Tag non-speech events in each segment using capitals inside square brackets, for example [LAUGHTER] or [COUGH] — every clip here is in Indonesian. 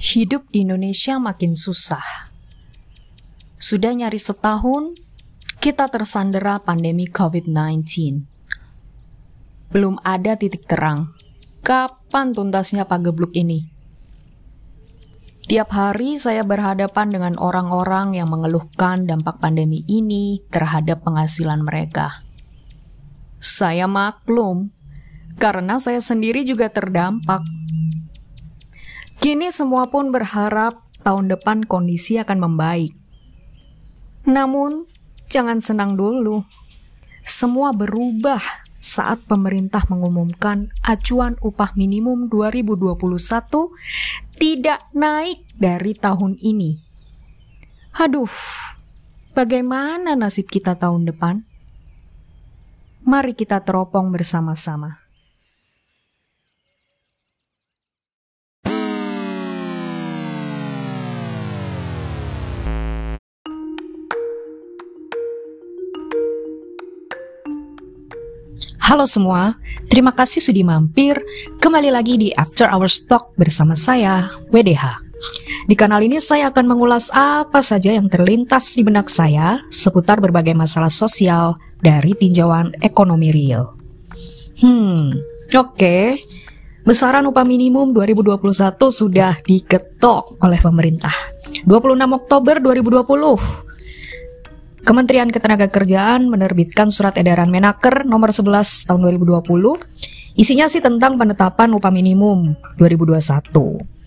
Hidup di Indonesia makin susah. Sudah nyaris setahun, kita tersandera pandemi COVID-19. Belum ada titik terang. Kapan tuntasnya pagebluk ini? Tiap hari saya berhadapan dengan orang-orang yang mengeluhkan dampak pandemi ini terhadap penghasilan mereka. Saya maklum, karena saya sendiri juga terdampak. Kini semua pun berharap tahun depan kondisi akan membaik. Namun, jangan senang dulu. Semua berubah saat pemerintah mengumumkan acuan upah minimum 2021 tidak naik dari tahun ini. Aduh, bagaimana nasib kita tahun depan? Mari kita teropong bersama-sama. Halo semua, terima kasih sudah mampir kembali lagi di After Our Stock bersama saya, WDH. Di kanal ini saya akan mengulas apa saja yang terlintas di benak saya seputar berbagai masalah sosial dari tinjauan ekonomi real. Hmm, oke. Okay. Besaran upah minimum 2021 sudah diketok oleh pemerintah. 26 Oktober 2020 Kementerian Ketenagakerjaan menerbitkan surat edaran Menaker nomor 11 tahun 2020. Isinya sih tentang penetapan upah minimum 2021.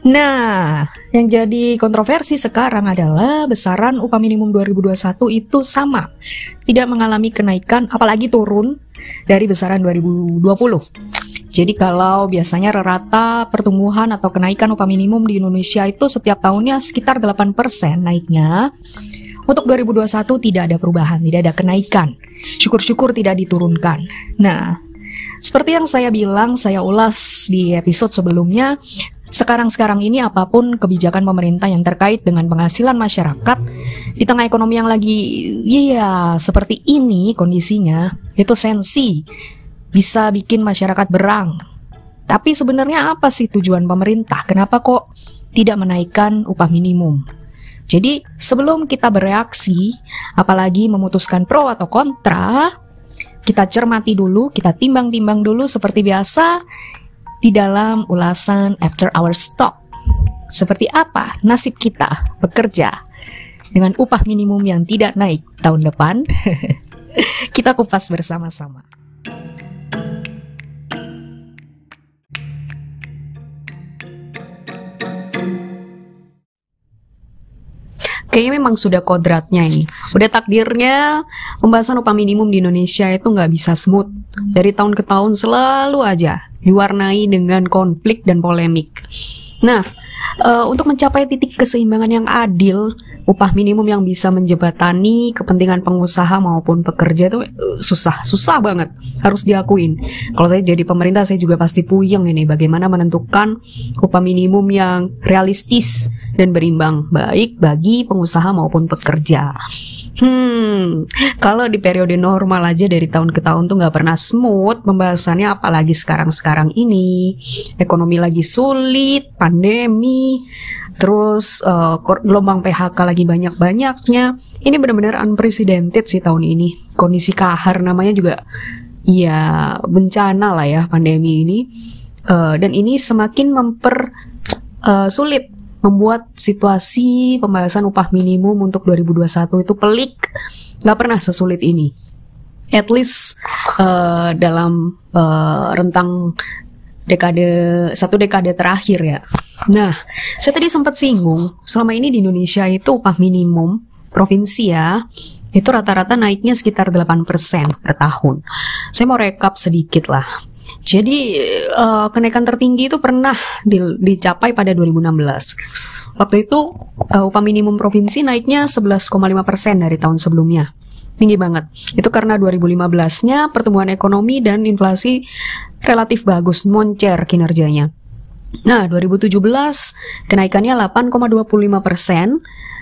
Nah, yang jadi kontroversi sekarang adalah besaran upah minimum 2021 itu sama, tidak mengalami kenaikan apalagi turun dari besaran 2020. Jadi kalau biasanya rata pertumbuhan atau kenaikan upah minimum di Indonesia itu setiap tahunnya sekitar 8% naiknya, untuk 2021 tidak ada perubahan, tidak ada kenaikan. Syukur-syukur tidak diturunkan. Nah, seperti yang saya bilang, saya ulas di episode sebelumnya, sekarang-sekarang ini apa pun kebijakan pemerintah yang terkait dengan penghasilan masyarakat di tengah ekonomi yang lagi iya seperti ini kondisinya itu sensi bisa bikin masyarakat berang. Tapi sebenarnya apa sih tujuan pemerintah? Kenapa kok tidak menaikkan upah minimum? Jadi sebelum kita bereaksi, apalagi memutuskan pro atau kontra, kita cermati dulu, kita timbang-timbang dulu seperti biasa di dalam ulasan After Our Stock. Seperti apa nasib kita bekerja dengan upah minimum yang tidak naik tahun depan? [LAUGHS] kita kupas bersama-sama. Kayaknya memang sudah kodratnya ini. Udah takdirnya pembahasan upah minimum di Indonesia itu nggak bisa smooth. Dari tahun ke tahun selalu aja diwarnai dengan konflik dan polemik. Nah, uh, untuk mencapai titik keseimbangan yang adil, upah minimum yang bisa menjebatani kepentingan pengusaha maupun pekerja itu uh, susah, susah banget. Harus diakuin. Kalau saya jadi pemerintah, saya juga pasti puyeng ini bagaimana menentukan upah minimum yang realistis dan berimbang baik bagi pengusaha maupun pekerja. Hmm, kalau di periode normal aja dari tahun ke tahun tuh nggak pernah smooth pembahasannya, apalagi sekarang-sekarang ini ekonomi lagi sulit, pandemi, terus uh, gelombang PHK lagi banyak-banyaknya. Ini benar-benar unprecedented sih tahun ini. Kondisi kahar namanya juga ya bencana lah ya pandemi ini. Uh, dan ini semakin memper uh, sulit membuat situasi pembahasan upah minimum untuk 2021 itu pelik, nggak pernah sesulit ini. At least uh, dalam uh, rentang dekade satu dekade terakhir ya. Nah, saya tadi sempat singgung selama ini di Indonesia itu upah minimum provinsi ya itu rata-rata naiknya sekitar 8% per tahun. Saya mau rekap sedikit lah. Jadi uh, kenaikan tertinggi itu pernah di, dicapai pada 2016. Waktu itu uh, upah minimum provinsi naiknya 11,5 persen dari tahun sebelumnya. Tinggi banget. Itu karena 2015-nya pertumbuhan ekonomi dan inflasi relatif bagus, moncer kinerjanya. Nah, 2017 kenaikannya 8,25 persen,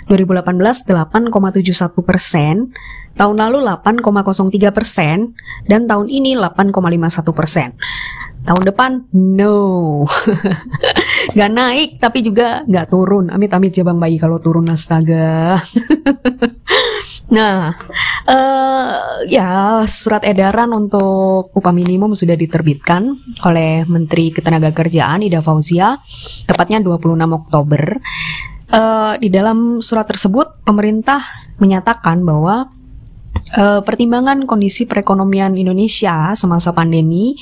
2018 8,71 persen, tahun lalu 8,03 persen, dan tahun ini 8,51 persen. Tahun depan, no. [LAUGHS] nggak naik tapi juga nggak turun. Amit-amit ya Bang Bayi kalau turun astaga. [LAUGHS] nah, uh, ya surat edaran untuk upah minimum sudah diterbitkan oleh Menteri Ketenagakerjaan Ida Fauzia, tepatnya 26 Oktober. Uh, di dalam surat tersebut, pemerintah menyatakan bahwa uh, pertimbangan kondisi perekonomian Indonesia semasa pandemi,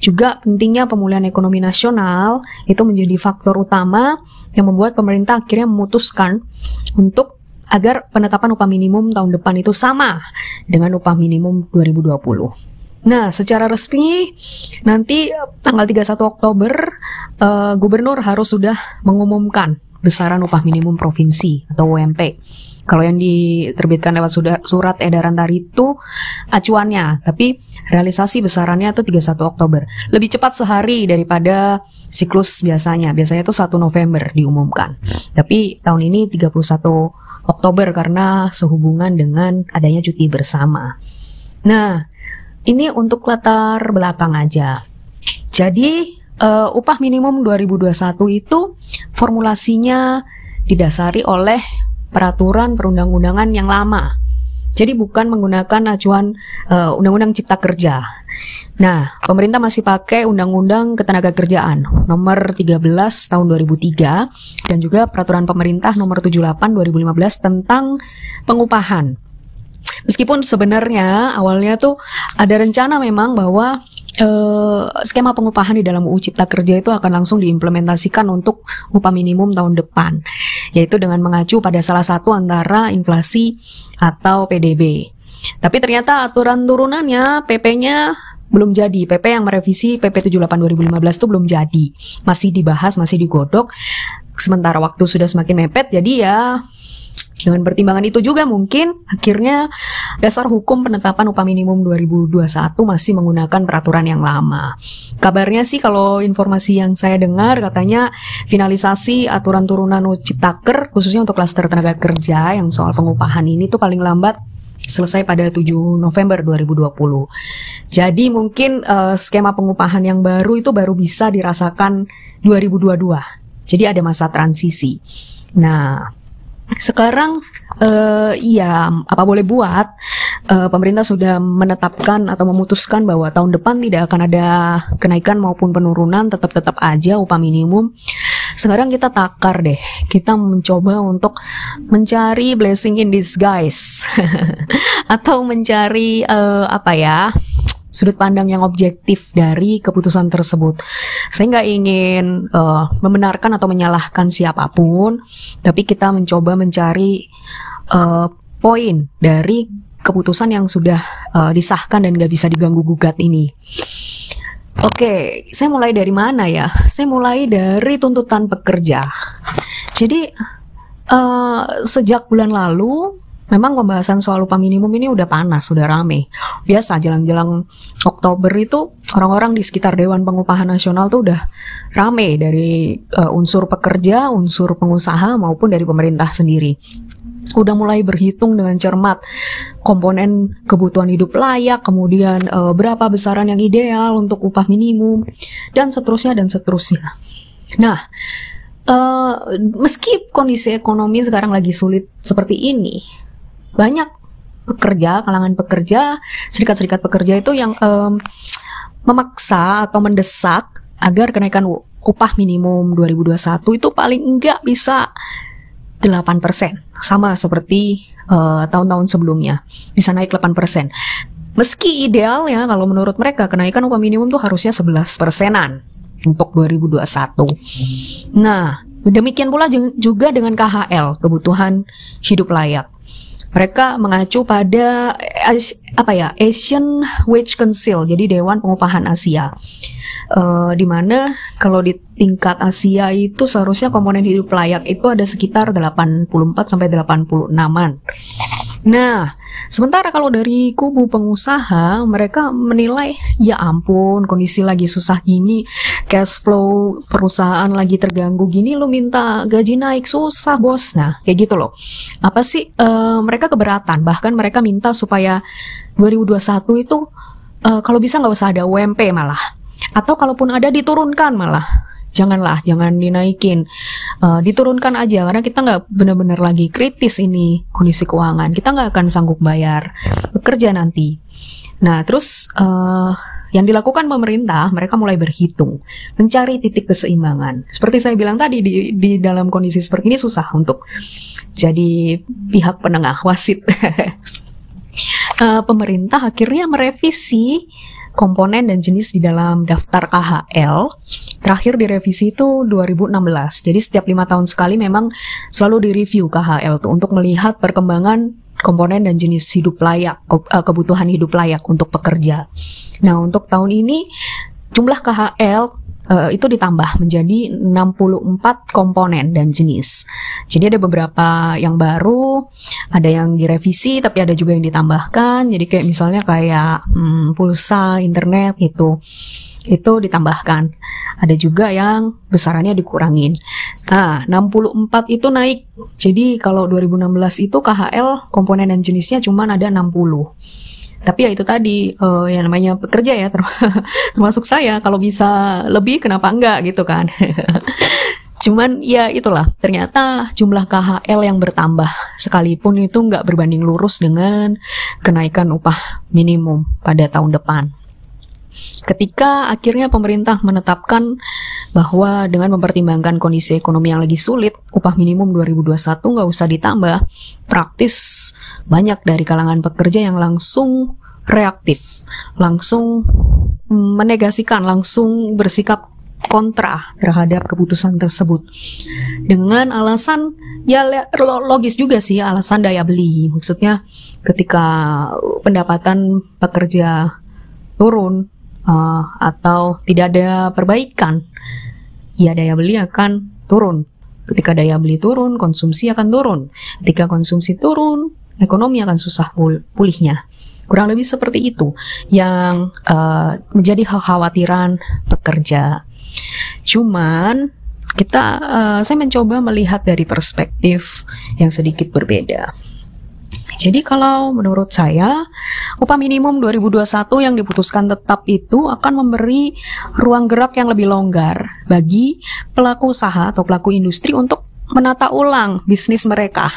juga pentingnya pemulihan ekonomi nasional itu menjadi faktor utama yang membuat pemerintah akhirnya memutuskan untuk agar penetapan upah minimum tahun depan itu sama dengan upah minimum 2020. Nah, secara resmi nanti tanggal 31 Oktober uh, gubernur harus sudah mengumumkan besaran upah minimum provinsi atau UMP. Kalau yang diterbitkan lewat sudah, surat edaran tadi itu acuannya, tapi realisasi besarannya itu 31 Oktober. Lebih cepat sehari daripada siklus biasanya. Biasanya itu 1 November diumumkan. Tapi tahun ini 31 Oktober karena sehubungan dengan adanya cuti bersama. Nah, ini untuk latar belakang aja. Jadi uh, upah minimum 2021 itu formulasinya didasari oleh peraturan perundang-undangan yang lama. Jadi bukan menggunakan acuan uh, Undang-Undang Cipta Kerja. Nah, pemerintah masih pakai Undang-Undang Ketenagakerjaan nomor 13 tahun 2003 dan juga peraturan pemerintah nomor 78 2015 tentang pengupahan. Meskipun sebenarnya awalnya tuh ada rencana memang bahwa uh, skema pengupahan di dalam UU Cipta Kerja itu akan langsung diimplementasikan untuk upah minimum tahun depan, yaitu dengan mengacu pada salah satu antara inflasi atau PDB. Tapi ternyata aturan turunannya PP-nya belum jadi. PP yang merevisi PP 78 2015 itu belum jadi. Masih dibahas, masih digodok. Sementara waktu sudah semakin mepet, jadi ya dengan pertimbangan itu juga mungkin akhirnya dasar hukum penetapan upah minimum 2021 masih menggunakan peraturan yang lama. Kabarnya sih kalau informasi yang saya dengar katanya finalisasi aturan turunan Ciptaker khususnya untuk klaster tenaga kerja yang soal pengupahan ini tuh paling lambat selesai pada 7 November 2020. Jadi mungkin uh, skema pengupahan yang baru itu baru bisa dirasakan 2022. Jadi ada masa transisi. Nah, sekarang uh, iya apa boleh buat uh, pemerintah sudah menetapkan atau memutuskan bahwa tahun depan tidak akan ada kenaikan maupun penurunan tetap tetap aja upah minimum. Sekarang kita takar deh. Kita mencoba untuk mencari blessing in disguise. [LAUGHS] Atau mencari uh, apa ya sudut pandang yang objektif dari keputusan tersebut. Saya nggak ingin uh, membenarkan atau menyalahkan siapa pun, tapi kita mencoba mencari uh, poin dari keputusan yang sudah uh, disahkan dan nggak bisa diganggu gugat ini. Oke, saya mulai dari mana ya? Saya mulai dari tuntutan pekerja. Jadi uh, sejak bulan lalu memang pembahasan soal upah minimum ini udah panas, udah rame. Biasa jelang-jelang Oktober itu orang-orang di sekitar Dewan Pengupahan Nasional tuh udah rame dari uh, unsur pekerja, unsur pengusaha maupun dari pemerintah sendiri. Udah mulai berhitung dengan cermat komponen kebutuhan hidup layak, kemudian uh, berapa besaran yang ideal untuk upah minimum, dan seterusnya dan seterusnya. Nah, uh, meski kondisi ekonomi sekarang lagi sulit seperti ini, banyak pekerja, kalangan pekerja, serikat-serikat pekerja itu yang um, memaksa atau mendesak agar kenaikan upah minimum 2021 itu paling enggak bisa 8%, sama seperti uh, tahun-tahun sebelumnya, bisa naik 8%. Meski ideal ya kalau menurut mereka kenaikan upah minimum tuh harusnya 11 persenan untuk 2021. Nah, demikian pula juga dengan KHL, kebutuhan hidup layak. Mereka mengacu pada apa ya Asian Wage Council, jadi Dewan Pengupahan Asia. Uh, di mana kalau di tingkat Asia itu seharusnya komponen hidup layak itu ada sekitar 84 sampai 86-an. Nah, sementara kalau dari kubu pengusaha, mereka menilai, ya ampun, kondisi lagi susah gini, cash flow perusahaan lagi terganggu gini, lo minta gaji naik susah bos. Nah, kayak gitu loh. Apa sih? Uh, mereka keberatan, bahkan mereka minta supaya 2021 itu uh, kalau bisa nggak usah ada UMP malah, atau kalaupun ada diturunkan malah janganlah, jangan dinaikin, uh, diturunkan aja karena kita nggak benar-benar lagi kritis ini kondisi keuangan, kita nggak akan sanggup bayar bekerja nanti. Nah terus uh, yang dilakukan pemerintah, mereka mulai berhitung, mencari titik keseimbangan. Seperti saya bilang tadi, di, di dalam kondisi seperti ini susah untuk jadi pihak penengah wasit. uh, [LAUGHS] pemerintah akhirnya merevisi komponen dan jenis di dalam daftar KHL. Terakhir direvisi itu 2016. Jadi setiap lima tahun sekali memang selalu direview KHL tuh untuk melihat perkembangan komponen dan jenis hidup layak, eh, kebutuhan hidup layak untuk pekerja. Nah, untuk tahun ini jumlah KHL uh, itu ditambah menjadi 64 komponen dan jenis. Jadi ada beberapa yang baru, ada yang direvisi, tapi ada juga yang ditambahkan. Jadi kayak misalnya kayak hmm, pulsa, internet gitu, itu ditambahkan. Ada juga yang besarannya dikurangin. Nah, 64 itu naik. Jadi kalau 2016 itu KHL komponen dan jenisnya cuma ada 60 tapi ya itu tadi uh, yang namanya pekerja ya [LAUGHS] termasuk saya. Kalau bisa lebih kenapa enggak gitu kan. [LAUGHS] Cuman ya itulah ternyata jumlah KHL yang bertambah sekalipun itu nggak berbanding lurus dengan kenaikan upah minimum pada tahun depan ketika akhirnya pemerintah menetapkan bahwa dengan mempertimbangkan kondisi ekonomi yang lagi sulit, upah minimum 2021 nggak usah ditambah, praktis banyak dari kalangan pekerja yang langsung reaktif, langsung menegasikan, langsung bersikap kontra terhadap keputusan tersebut. Dengan alasan ya logis juga sih alasan daya beli. Maksudnya ketika pendapatan pekerja turun uh, atau tidak ada perbaikan, ya daya beli akan turun. Ketika daya beli turun, konsumsi akan turun. Ketika konsumsi turun, ekonomi akan susah pul pulihnya. Kurang lebih seperti itu yang uh, menjadi kekhawatiran pekerja. Cuman kita, uh, saya mencoba melihat dari perspektif yang sedikit berbeda. Jadi kalau menurut saya upah minimum 2021 yang diputuskan tetap itu akan memberi ruang gerak yang lebih longgar bagi pelaku usaha atau pelaku industri untuk menata ulang bisnis mereka,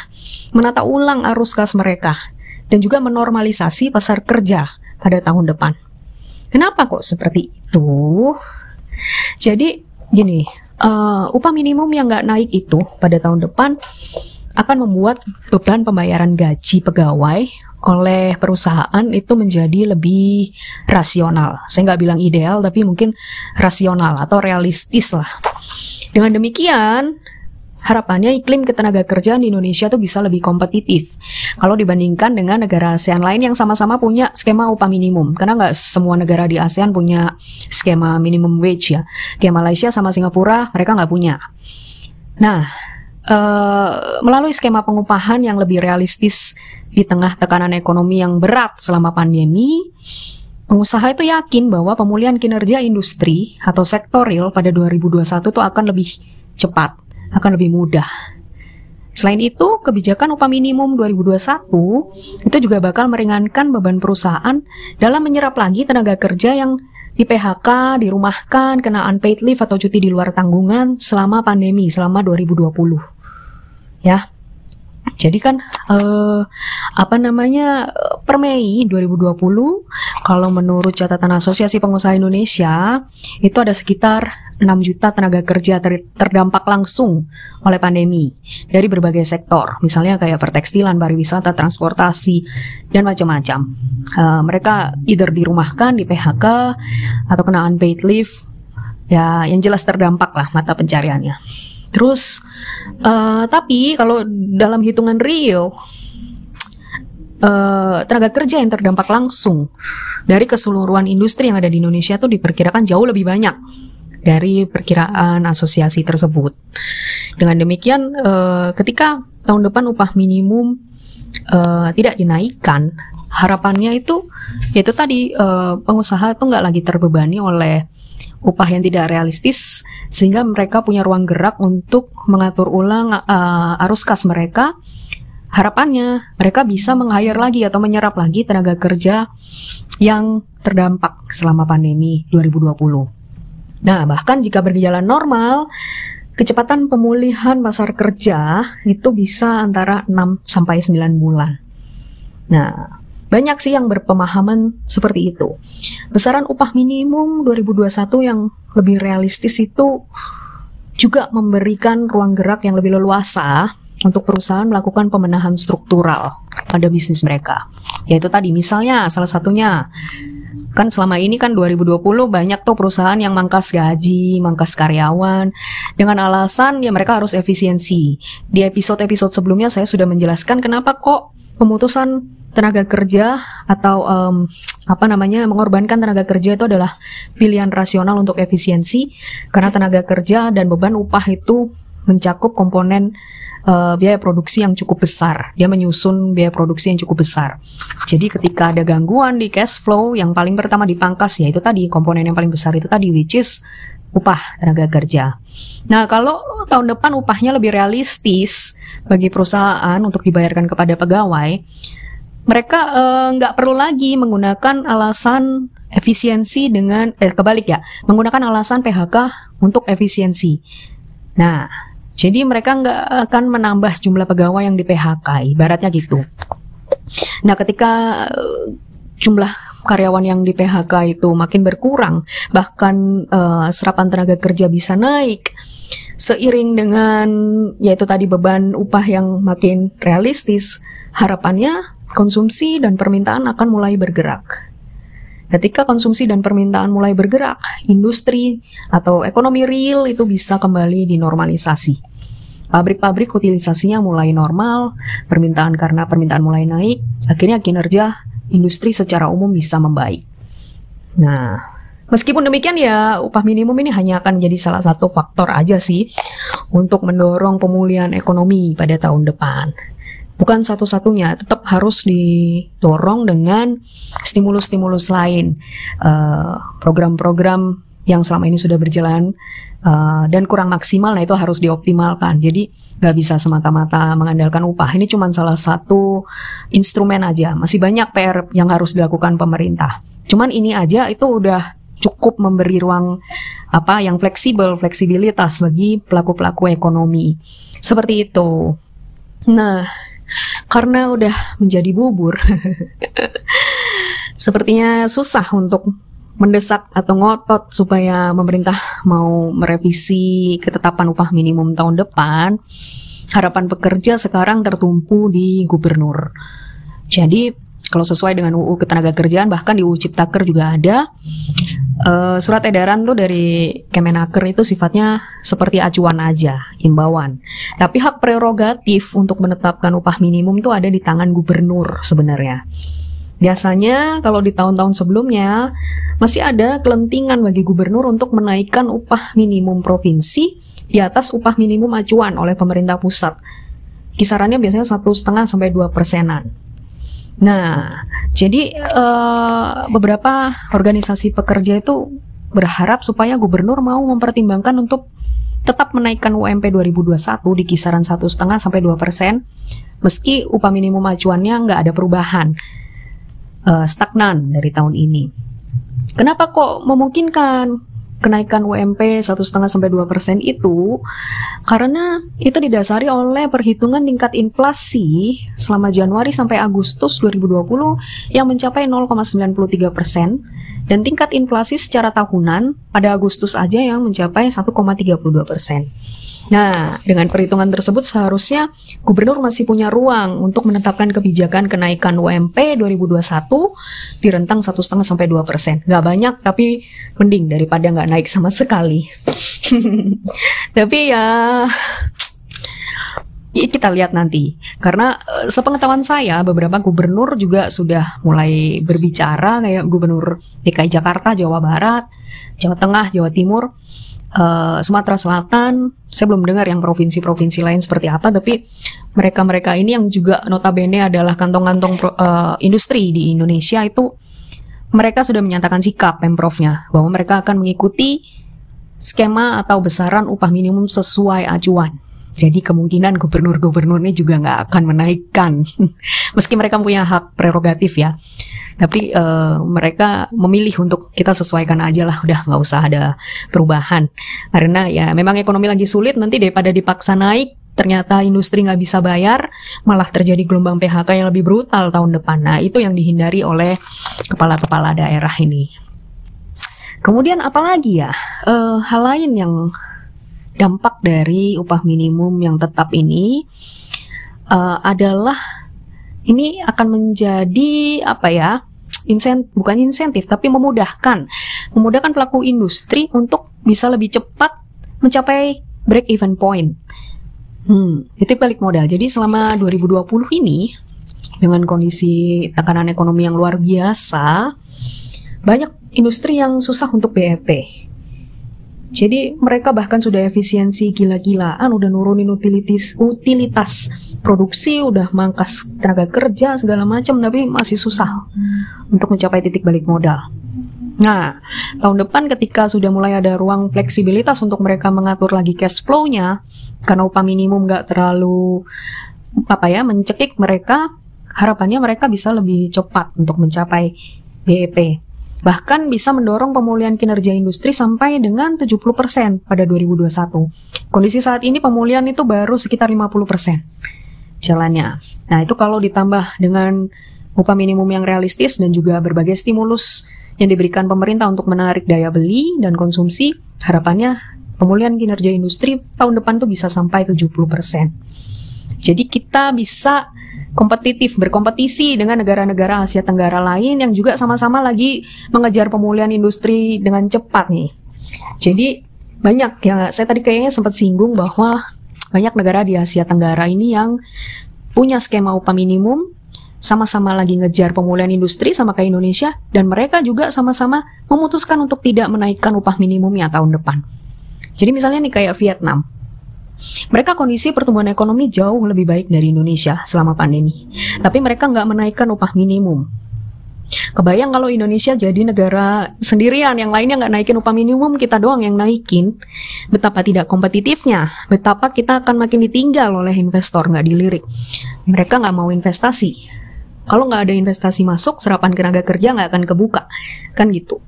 menata ulang arus kas mereka, dan juga menormalisasi pasar kerja pada tahun depan. Kenapa kok seperti itu? Jadi gini, uh, upah minimum yang nggak naik itu pada tahun depan akan membuat beban pembayaran gaji pegawai oleh perusahaan itu menjadi lebih rasional. Saya nggak bilang ideal, tapi mungkin rasional atau realistis lah. Dengan demikian, harapannya iklim ketenaga kerjaan di Indonesia tuh bisa lebih kompetitif kalau dibandingkan dengan negara ASEAN lain yang sama-sama punya skema upah minimum. Karena nggak semua negara di ASEAN punya skema minimum wage ya. Kayak Malaysia sama Singapura mereka nggak punya. Nah, Uh, melalui skema pengupahan yang lebih realistis di tengah tekanan ekonomi yang berat selama pandemi, pengusaha itu yakin bahwa pemulihan kinerja industri atau sektor pada 2021 itu akan lebih cepat, akan lebih mudah. Selain itu, kebijakan upah minimum 2021 itu juga bakal meringankan beban perusahaan dalam menyerap lagi tenaga kerja yang di PHK, dirumahkan, kena unpaid leave atau cuti di luar tanggungan selama pandemi, selama 2020 ya. Jadi kan uh, apa namanya per Mei 2020 kalau menurut catatan Asosiasi Pengusaha Indonesia itu ada sekitar 6 juta tenaga kerja ter terdampak langsung oleh pandemi dari berbagai sektor, misalnya kayak pertekstilan, pariwisata, transportasi dan macam-macam. Uh, mereka either dirumahkan, di PHK atau kena unpaid leave, ya yang jelas terdampak lah mata pencariannya. Terus uh, tapi kalau dalam hitungan real uh, tenaga kerja yang terdampak langsung dari keseluruhan industri yang ada di Indonesia itu diperkirakan jauh lebih banyak dari perkiraan asosiasi tersebut. Dengan demikian, uh, ketika tahun depan upah minimum uh, tidak dinaikkan, harapannya itu yaitu tadi uh, pengusaha itu nggak lagi terbebani oleh upah yang tidak realistis sehingga mereka punya ruang gerak untuk mengatur ulang uh, arus kas mereka. Harapannya mereka bisa meng-hire lagi atau menyerap lagi tenaga kerja yang terdampak selama pandemi 2020. Nah, bahkan jika berjalan normal, kecepatan pemulihan pasar kerja itu bisa antara 6 sampai 9 bulan. Nah, banyak sih yang berpemahaman seperti itu. Besaran upah minimum 2021 yang lebih realistis itu juga memberikan ruang gerak yang lebih leluasa untuk perusahaan melakukan pemenahan struktural pada bisnis mereka. Yaitu tadi misalnya salah satunya kan selama ini kan 2020 banyak tuh perusahaan yang mangkas gaji, mangkas karyawan dengan alasan ya mereka harus efisiensi. Di episode-episode sebelumnya saya sudah menjelaskan kenapa kok pemutusan tenaga kerja atau um, apa namanya mengorbankan tenaga kerja itu adalah pilihan rasional untuk efisiensi karena tenaga kerja dan beban upah itu mencakup komponen uh, biaya produksi yang cukup besar. Dia menyusun biaya produksi yang cukup besar. Jadi ketika ada gangguan di cash flow yang paling pertama dipangkas ya itu tadi komponen yang paling besar itu tadi which is upah tenaga kerja. Nah, kalau tahun depan upahnya lebih realistis bagi perusahaan untuk dibayarkan kepada pegawai, mereka eh, nggak uh, perlu lagi menggunakan alasan efisiensi dengan eh kebalik ya menggunakan alasan PHK untuk efisiensi. Nah, jadi mereka nggak akan menambah jumlah pegawai yang di PHK, ibaratnya gitu. Nah, ketika uh, jumlah karyawan yang di PHK itu makin berkurang, bahkan uh, serapan tenaga kerja bisa naik seiring dengan yaitu tadi beban upah yang makin realistis, harapannya konsumsi dan permintaan akan mulai bergerak. Ketika konsumsi dan permintaan mulai bergerak, industri atau ekonomi real itu bisa kembali dinormalisasi. Pabrik-pabrik utilisasinya mulai normal, permintaan karena permintaan mulai naik, akhirnya kinerja industri secara umum bisa membaik. Nah, meskipun demikian ya upah minimum ini hanya akan menjadi salah satu faktor aja sih untuk mendorong pemulihan ekonomi pada tahun depan bukan satu-satunya, tetap harus didorong dengan stimulus-stimulus lain, eh, program-program uh, yang selama ini sudah berjalan uh, dan kurang maksimal, nah itu harus dioptimalkan. Jadi nggak bisa semata-mata mengandalkan upah. Ini cuma salah satu instrumen aja. Masih banyak PR yang harus dilakukan pemerintah. Cuman ini aja itu udah cukup memberi ruang apa yang fleksibel, fleksibilitas bagi pelaku-pelaku ekonomi. Seperti itu. Nah, karena udah menjadi bubur. [LAUGHS] Sepertinya susah untuk mendesak atau ngotot supaya pemerintah mau merevisi ketetapan upah minimum tahun depan. Harapan pekerja sekarang tertumpu di gubernur. Jadi kalau sesuai dengan UU Ketenagakerjaan bahkan di UU Ciptaker juga ada uh, surat edaran tuh dari Kemenaker itu sifatnya seperti acuan aja, imbauan. Tapi hak prerogatif untuk menetapkan upah minimum tuh ada di tangan gubernur sebenarnya. Biasanya kalau di tahun-tahun sebelumnya masih ada kelentingan bagi gubernur untuk menaikkan upah minimum provinsi di atas upah minimum acuan oleh pemerintah pusat. Kisarannya biasanya satu setengah sampai dua persenan. Nah, jadi uh, beberapa organisasi pekerja itu berharap supaya gubernur mau mempertimbangkan untuk tetap menaikkan UMP 2021 di kisaran satu setengah sampai dua persen, meski upah minimum acuannya nggak ada perubahan, uh, stagnan dari tahun ini. Kenapa kok memungkinkan? Kenaikan UMP satu setengah sampai dua persen itu karena itu didasari oleh perhitungan tingkat inflasi selama Januari sampai Agustus 2020 yang mencapai 0,93 persen dan tingkat inflasi secara tahunan pada Agustus aja yang mencapai 1,32 persen. Nah, dengan perhitungan tersebut seharusnya gubernur masih punya ruang untuk menetapkan kebijakan kenaikan UMP 2021 di rentang satu setengah sampai dua persen. Gak banyak, tapi mending daripada nggak naik sama sekali. [LAUGHS] tapi ya kita lihat nanti karena eh, sepengetahuan saya beberapa gubernur juga sudah mulai berbicara kayak gubernur DKI Jakarta, Jawa Barat, Jawa Tengah, Jawa Timur uh, Sumatera Selatan, saya belum dengar yang provinsi-provinsi lain seperti apa, tapi mereka-mereka ini yang juga notabene adalah kantong-kantong uh, industri di Indonesia itu mereka sudah menyatakan sikap pemprovnya bahwa mereka akan mengikuti skema atau besaran upah minimum sesuai acuan. Jadi kemungkinan gubernur-gubernurnya juga nggak akan menaikkan, [LAUGHS] meski mereka punya hak prerogatif ya. Tapi uh, mereka memilih untuk kita sesuaikan aja lah, udah nggak usah ada perubahan. Karena ya memang ekonomi lagi sulit, nanti daripada dipaksa naik, ternyata industri nggak bisa bayar, malah terjadi gelombang PHK yang lebih brutal tahun depan. Nah itu yang dihindari oleh kepala-kepala daerah ini. Kemudian apalagi ya uh, hal lain yang dampak dari upah minimum yang tetap ini uh, adalah ini akan menjadi apa ya insentif bukan insentif tapi memudahkan memudahkan pelaku industri untuk bisa lebih cepat mencapai break even point. Hmm, itu balik modal. Jadi selama 2020 ini dengan kondisi tekanan ekonomi yang luar biasa, banyak industri yang susah untuk BEP. Jadi mereka bahkan sudah efisiensi gila-gilaan, udah nurunin utilitas utilitas produksi, udah mangkas tenaga kerja segala macam, tapi masih susah untuk mencapai titik balik modal. Nah, tahun depan ketika sudah mulai ada ruang fleksibilitas untuk mereka mengatur lagi cash flow-nya, karena upah minimum nggak terlalu apa ya mencekik mereka, harapannya mereka bisa lebih cepat untuk mencapai BEP bahkan bisa mendorong pemulihan kinerja industri sampai dengan 70% pada 2021. Kondisi saat ini pemulihan itu baru sekitar 50% jalannya. Nah, itu kalau ditambah dengan upah minimum yang realistis dan juga berbagai stimulus yang diberikan pemerintah untuk menarik daya beli dan konsumsi, harapannya pemulihan kinerja industri tahun depan tuh bisa sampai 70%. Jadi kita bisa kompetitif, berkompetisi dengan negara-negara Asia Tenggara lain yang juga sama-sama lagi mengejar pemulihan industri dengan cepat nih. Jadi banyak ya, saya tadi kayaknya sempat singgung bahwa banyak negara di Asia Tenggara ini yang punya skema upah minimum, sama-sama lagi ngejar pemulihan industri sama kayak Indonesia, dan mereka juga sama-sama memutuskan untuk tidak menaikkan upah minimumnya tahun depan. Jadi misalnya nih kayak Vietnam, mereka kondisi pertumbuhan ekonomi jauh lebih baik dari Indonesia selama pandemi. Tapi mereka nggak menaikkan upah minimum. Kebayang kalau Indonesia jadi negara sendirian, yang lainnya nggak naikin upah minimum, kita doang yang naikin. Betapa tidak kompetitifnya, betapa kita akan makin ditinggal oleh investor, nggak dilirik. Mereka nggak mau investasi. Kalau nggak ada investasi masuk, serapan tenaga kerja nggak akan kebuka. Kan gitu.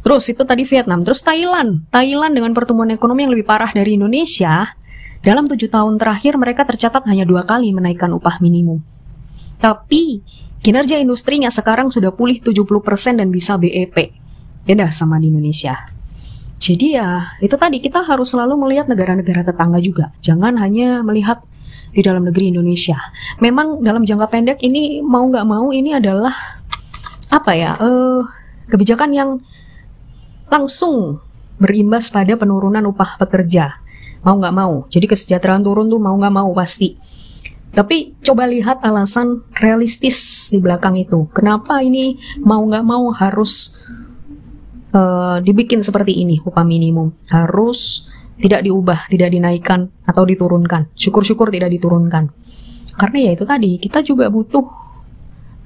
Terus itu tadi Vietnam, terus Thailand. Thailand dengan pertumbuhan ekonomi yang lebih parah dari Indonesia, dalam tujuh tahun terakhir mereka tercatat hanya dua kali menaikkan upah minimum. Tapi kinerja industrinya sekarang sudah pulih 70% dan bisa BEP. Beda sama di Indonesia. Jadi ya itu tadi kita harus selalu melihat negara-negara tetangga juga. Jangan hanya melihat di dalam negeri Indonesia. Memang dalam jangka pendek ini mau nggak mau ini adalah apa ya uh, kebijakan yang langsung berimbas pada penurunan upah pekerja mau nggak mau. Jadi kesejahteraan turun tuh mau nggak mau pasti. Tapi coba lihat alasan realistis di belakang itu. Kenapa ini mau nggak mau harus uh, dibikin seperti ini upah minimum? Harus tidak diubah, tidak dinaikkan atau diturunkan. Syukur-syukur tidak diturunkan. Karena ya itu tadi kita juga butuh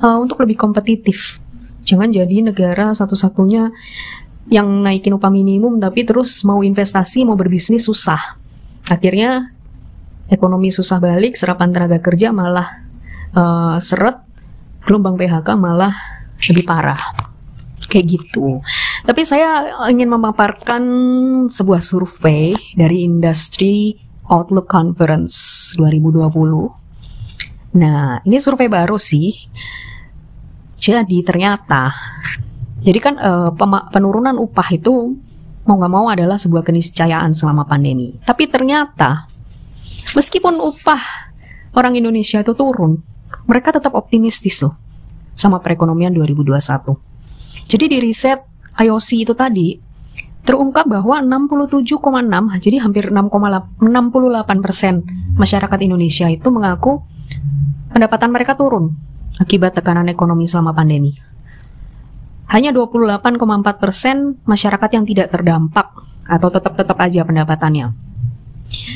uh, untuk lebih kompetitif. Jangan jadi negara satu-satunya yang naikin upah minimum tapi terus mau investasi, mau berbisnis susah akhirnya ekonomi susah balik, serapan tenaga kerja malah uh, seret, gelombang PHK malah lebih parah. Kayak gitu. Tapi saya ingin memaparkan sebuah survei dari Industry Outlook Conference 2020. Nah, ini survei baru sih. Jadi ternyata, jadi kan uh, penurunan upah itu mau nggak mau adalah sebuah keniscayaan selama pandemi. Tapi ternyata meskipun upah orang Indonesia itu turun, mereka tetap optimistis loh sama perekonomian 2021. Jadi di riset IOC itu tadi terungkap bahwa 67,6 jadi hampir 6,68 persen masyarakat Indonesia itu mengaku pendapatan mereka turun akibat tekanan ekonomi selama pandemi hanya 28,4 persen masyarakat yang tidak terdampak atau tetap-tetap aja pendapatannya.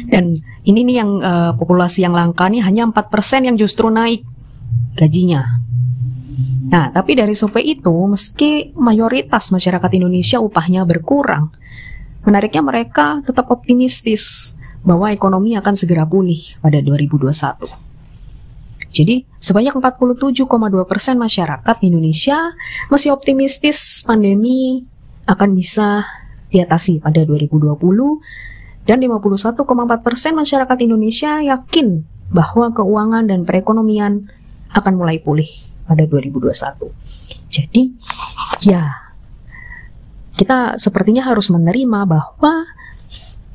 Dan ini nih yang uh, populasi yang langka nih hanya 4 persen yang justru naik gajinya. Nah, tapi dari survei itu, meski mayoritas masyarakat Indonesia upahnya berkurang, menariknya mereka tetap optimistis bahwa ekonomi akan segera pulih pada 2021. Jadi, sebanyak 47,2 persen masyarakat Indonesia masih optimistis pandemi akan bisa diatasi pada 2020 dan 51,4 persen masyarakat Indonesia yakin bahwa keuangan dan perekonomian akan mulai pulih pada 2021. Jadi, ya, kita sepertinya harus menerima bahwa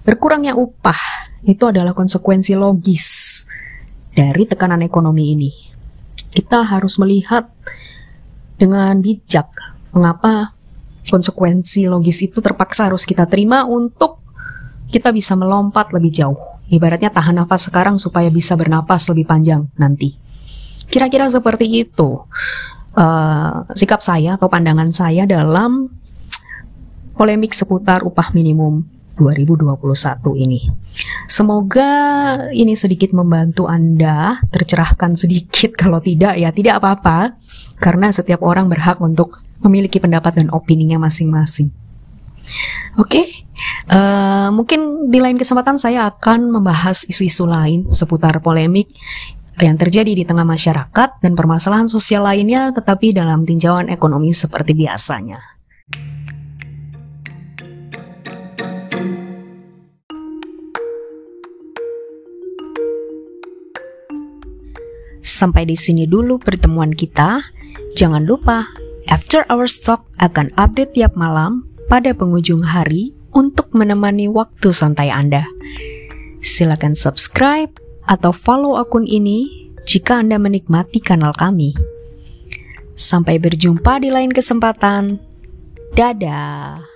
berkurangnya upah itu adalah konsekuensi logis dari tekanan ekonomi ini. Kita harus melihat dengan bijak mengapa konsekuensi logis itu terpaksa harus kita terima untuk kita bisa melompat lebih jauh. Ibaratnya tahan nafas sekarang supaya bisa bernapas lebih panjang nanti. Kira-kira seperti itu uh, sikap saya atau pandangan saya dalam polemik seputar upah minimum 2021 ini. Semoga ini sedikit membantu Anda tercerahkan sedikit [LAUGHS] kalau tidak ya tidak apa-apa karena setiap orang berhak untuk memiliki pendapat dan opininya masing-masing. Oke, okay? uh, eh, mungkin di lain kesempatan saya akan membahas isu-isu lain seputar polemik yang terjadi di tengah masyarakat dan permasalahan sosial lainnya, tetapi dalam tinjauan ekonomi seperti biasanya. Sampai di sini dulu pertemuan kita. Jangan lupa, After Our Stock akan update tiap malam pada penghujung hari untuk menemani waktu santai Anda. Silakan subscribe atau follow akun ini jika Anda menikmati kanal kami. Sampai berjumpa di lain kesempatan. Dadah.